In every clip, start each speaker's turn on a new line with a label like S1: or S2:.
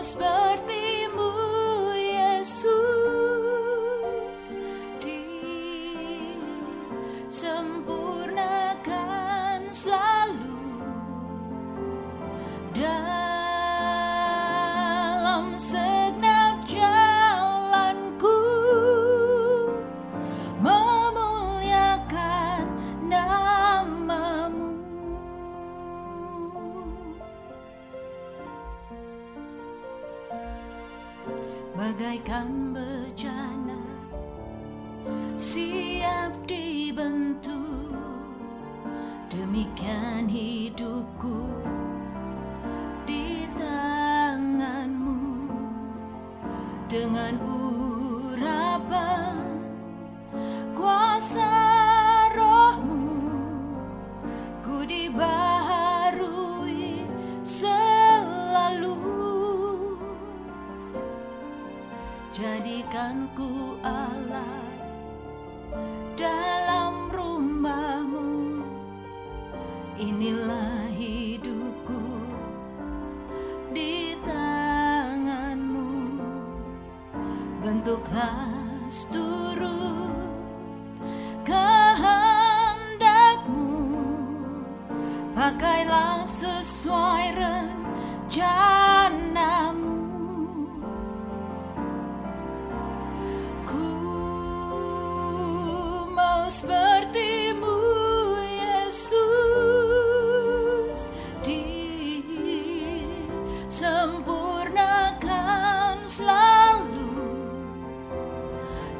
S1: prosper.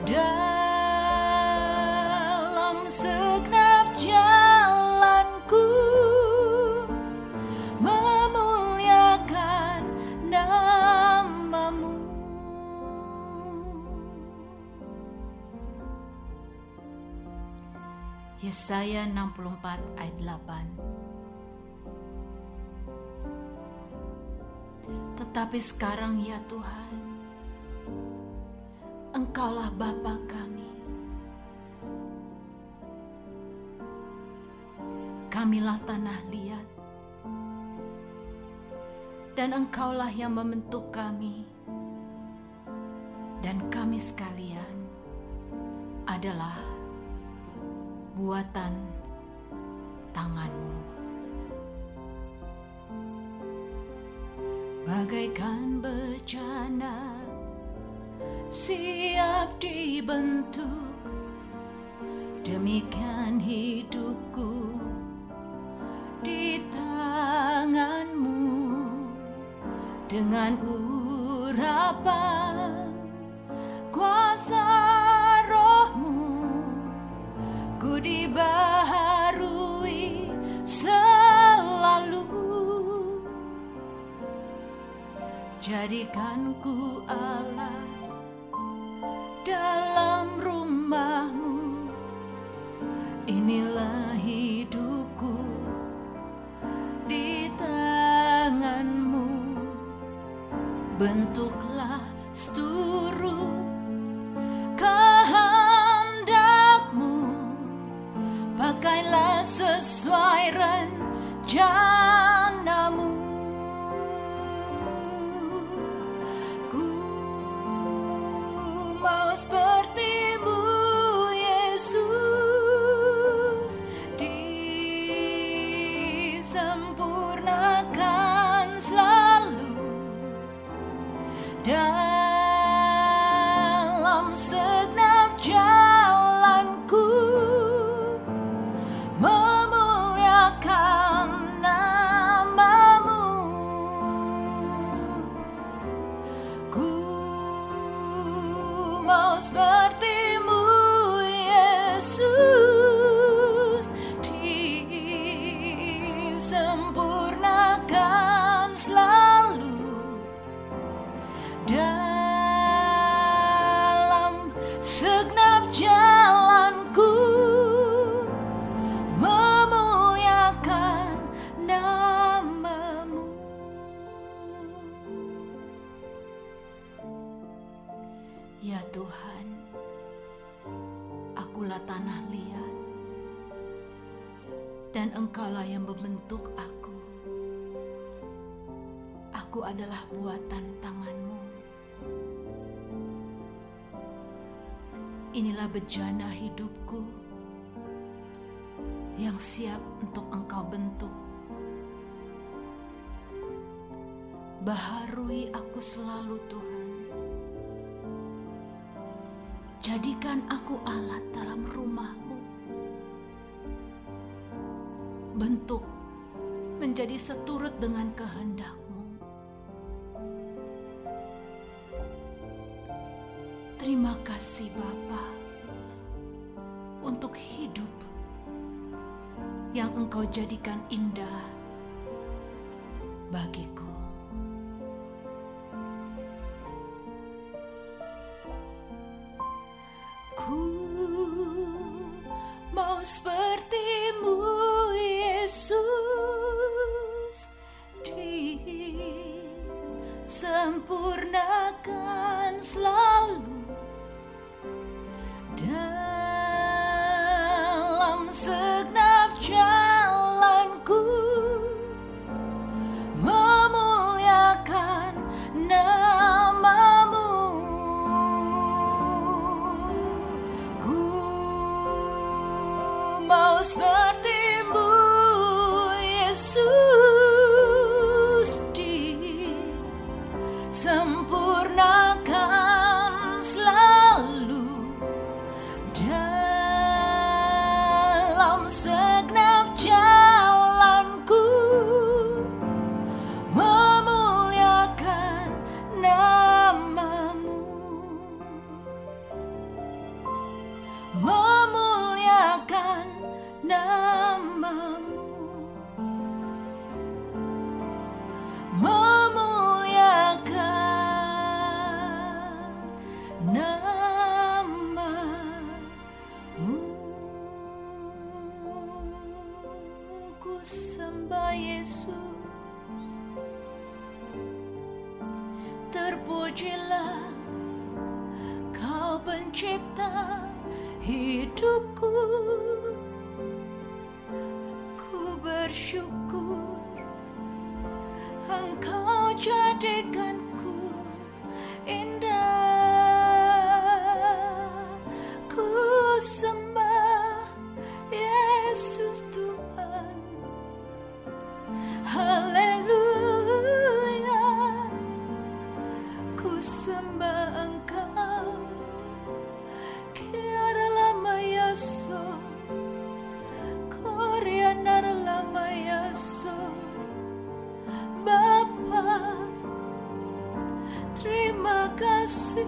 S1: Dalam jalanku memuliakan namamu. Yesaya 64 ayat 8 Tetapi sekarang ya Tuhan Engkaulah Bapa kami. Kamilah tanah liat. Dan engkaulah yang membentuk kami. Dan kami sekalian adalah buatan tanganmu. Bagaikan bejana siap dibentuk, demikian hidupku di tanganmu. Dengan urapan kuasa rohmu ku dibaharui selalu. Jadikan ku Allah dalam rumahmu. Inilah hidupku di tanganmu. Bentuklah seluruh kehendakmu. Pakailah sesuai rencanamu adalah buatan tanganmu Inilah bejana hidupku yang siap untuk engkau bentuk. Baharui aku selalu Tuhan. Jadikan aku alat dalam rumahmu. Bentuk menjadi seturut dengan kehendakmu. Terima kasih Bapa untuk hidup yang Engkau jadikan indah bagiku. Bersyukur. Engkau jadikanku indah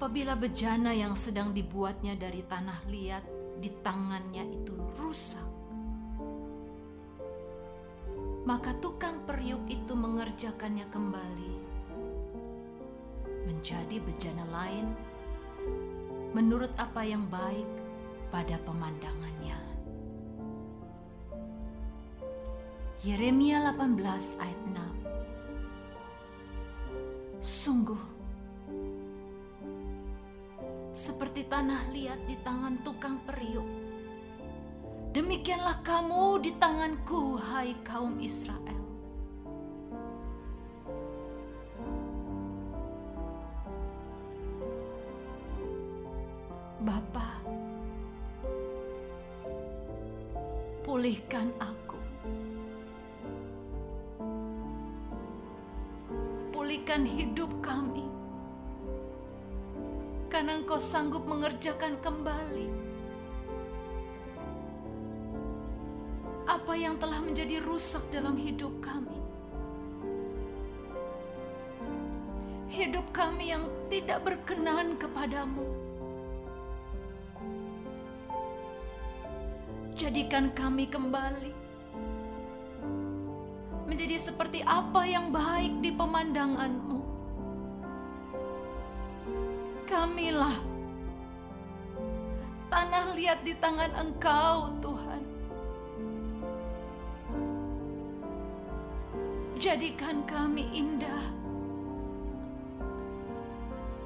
S1: Apabila bejana yang sedang dibuatnya dari tanah liat di tangannya itu rusak maka tukang periuk itu mengerjakannya kembali menjadi bejana lain menurut apa yang baik pada pemandangannya. Yeremia 18 ayat 6 Sungguh seperti tanah liat di tangan tukang periuk Demikianlah kamu di tanganku, hai kaum Israel. Bapa, pulihkan aku. Pulihkan hidup kami. Karena engkau sanggup mengerjakan kembali apa yang telah menjadi rusak dalam hidup kami. Hidup kami yang tidak berkenan kepadamu. Jadikan kami kembali menjadi seperti apa yang baik di pemandanganmu. Kamilah tanah liat di tangan Engkau, Tuhan. Jadikan kami indah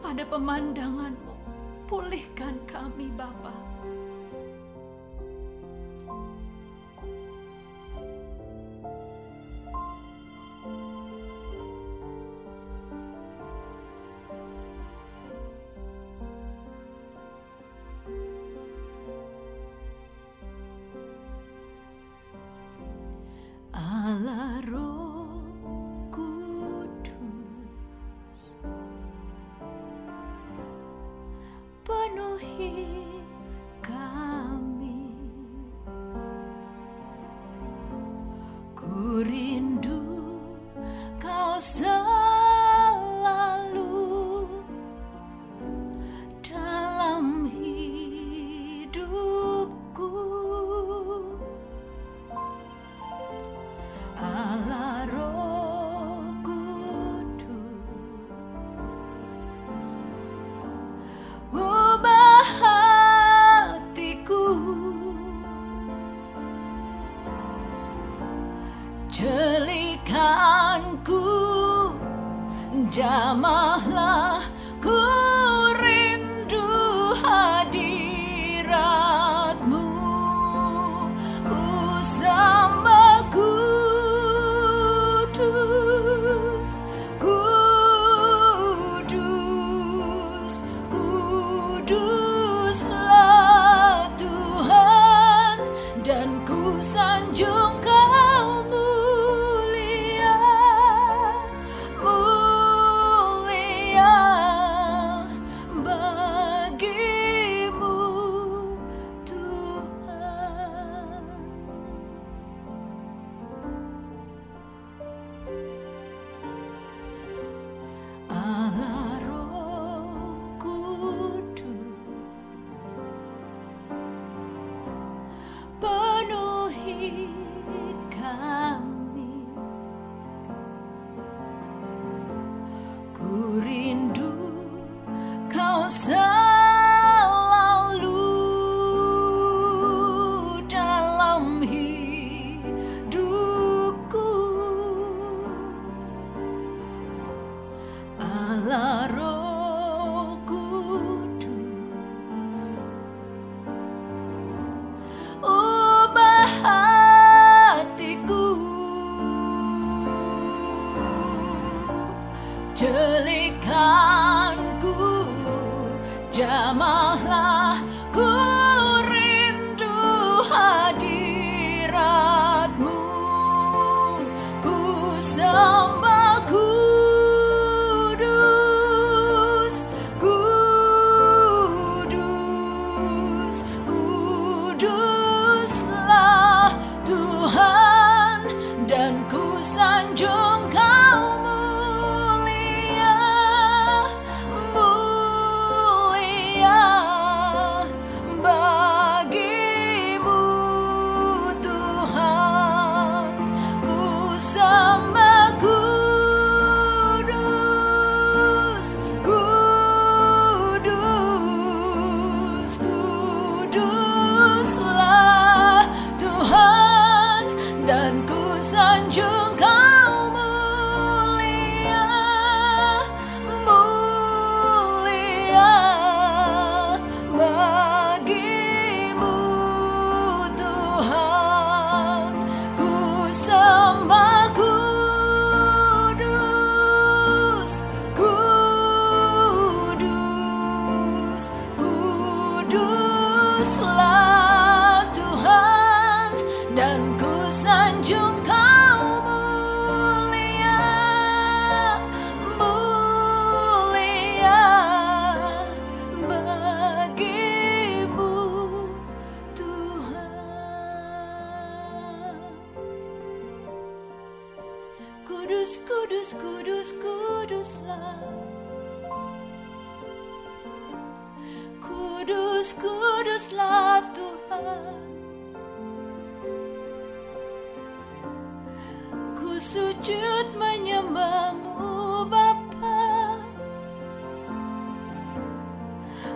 S1: pada pemandanganmu. Pulihkan kami, Bapa. 你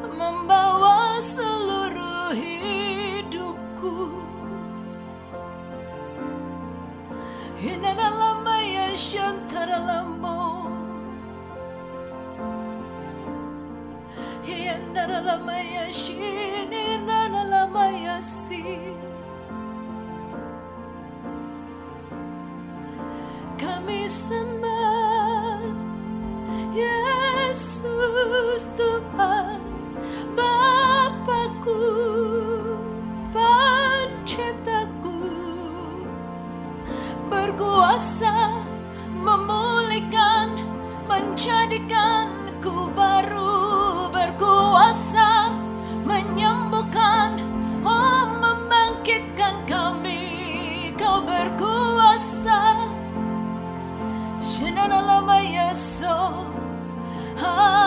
S1: Membawa seluruh hidupku. Hinanalama ya shantaralamo Hinanalama ya shini Hinanalama ya si Analama Yeso. Ah.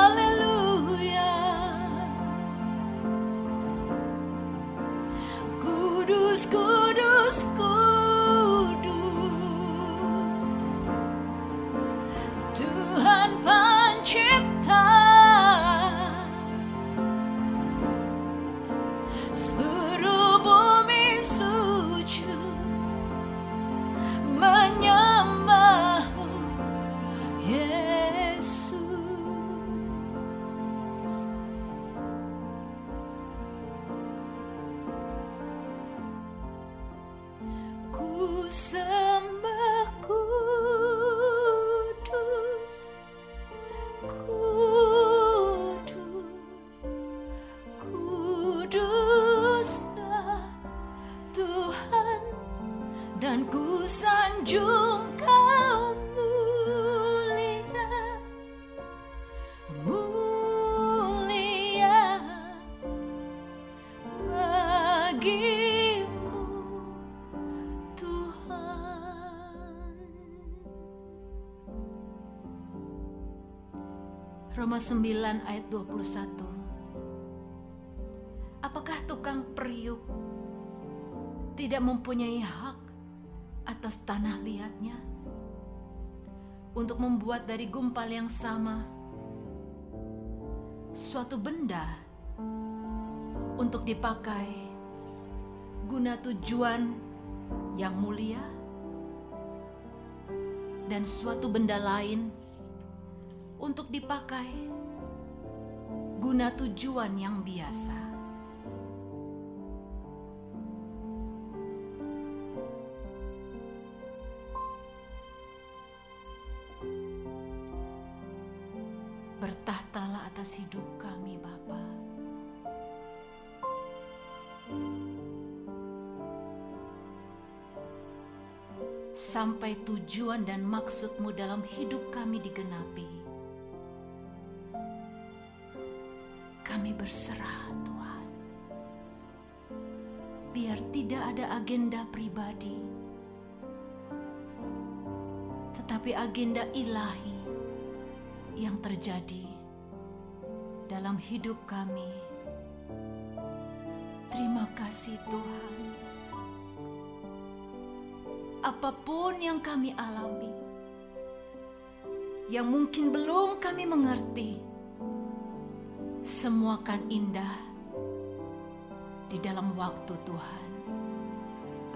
S1: Dan ku sanjung kau mulia Mulia bagimu Tuhan. Roma 9 ayat 21 Apakah tukang periuk tidak mempunyai hak atas tanah liatnya untuk membuat dari gumpal yang sama suatu benda untuk dipakai guna tujuan yang mulia dan suatu benda lain untuk dipakai guna tujuan yang biasa. Bertahtalah atas hidup kami, Bapa. Sampai tujuan dan maksudmu dalam hidup kami digenapi. Kami berserah, Tuhan. Biar tidak ada agenda pribadi, tetapi agenda ilahi yang terjadi dalam hidup kami. Terima kasih, Tuhan. Apa pun yang kami alami, yang mungkin belum kami mengerti, semua kan indah di dalam waktu Tuhan.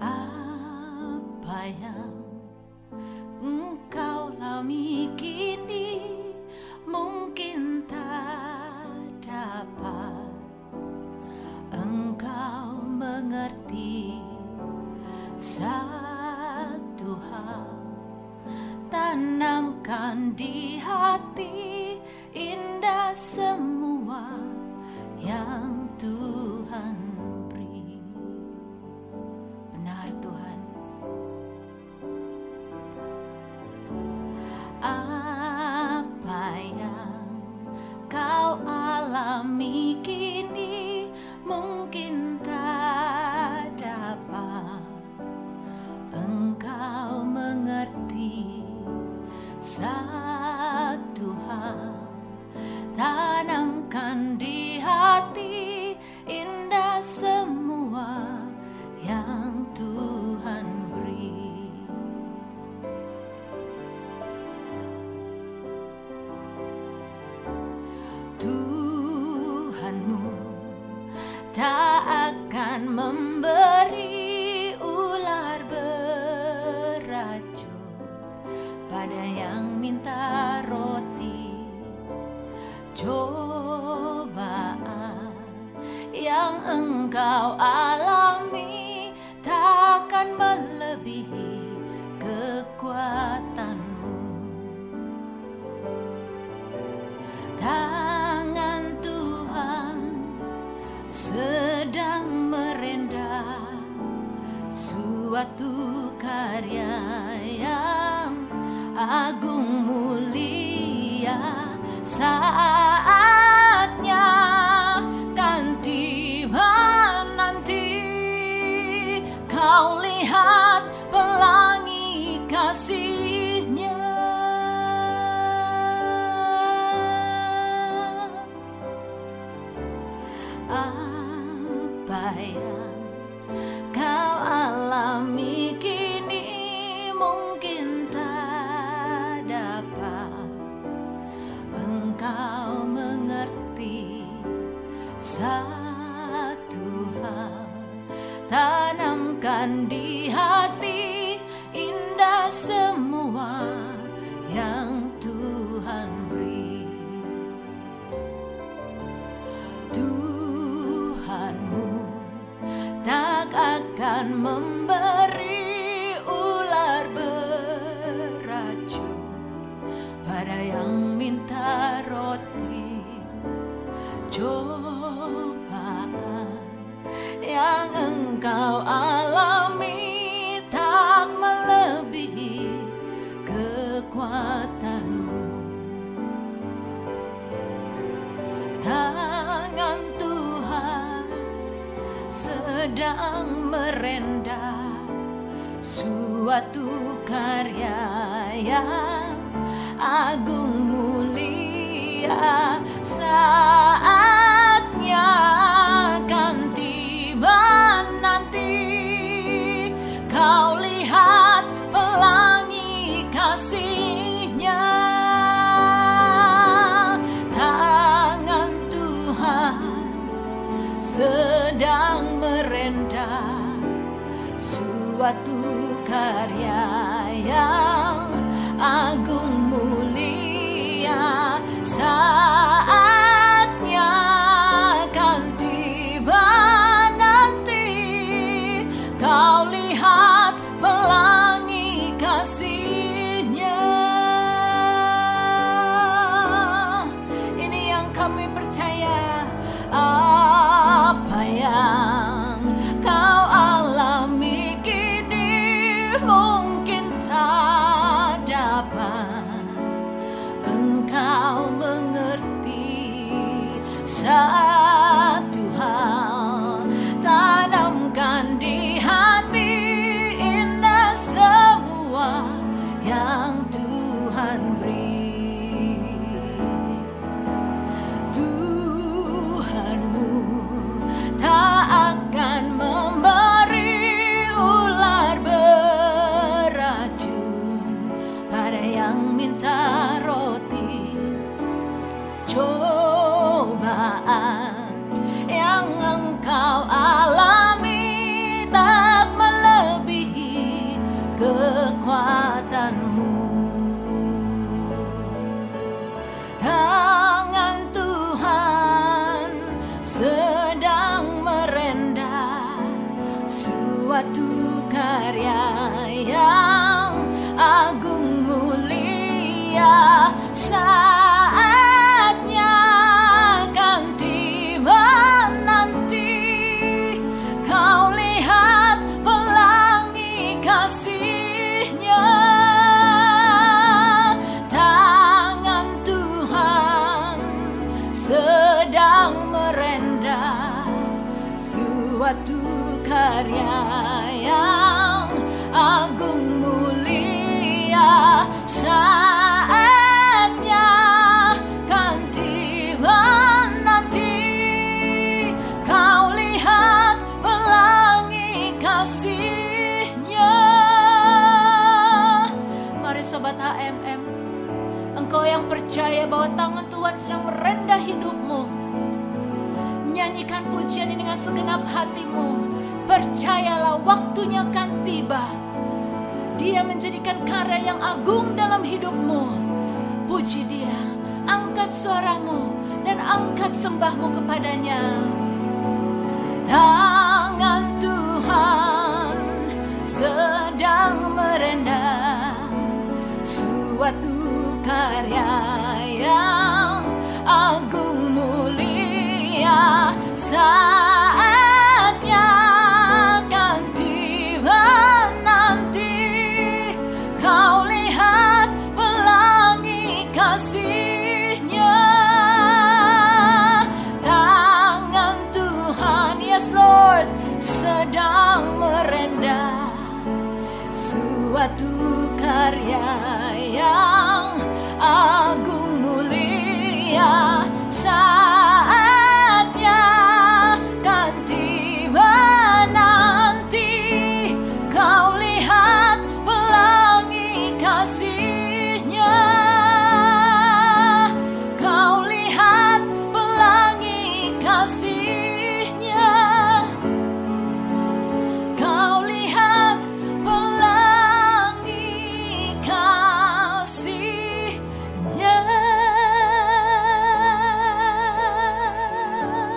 S1: Apa yang engkau alami kini mungkin tak dapat engkau mengerti satu hal. Tanamkan di hati indah semua yang Tuhan alami kini mungkin tak dapat. Engkau mengerti percayalah suatu karya yang agung mulia. Saat Memberi ular beracun pada yang minta roti. Cobaan yang engkau alami tak melebihi kekuatanmu. Tangan Tuhan sedang merendah suatu karya yang agung mulia. suatu karya yang agung. Suaramu dan angkat sembahmu kepadanya. Tangan Tuhan sedang merendam suatu karya yang agung mulia saatnya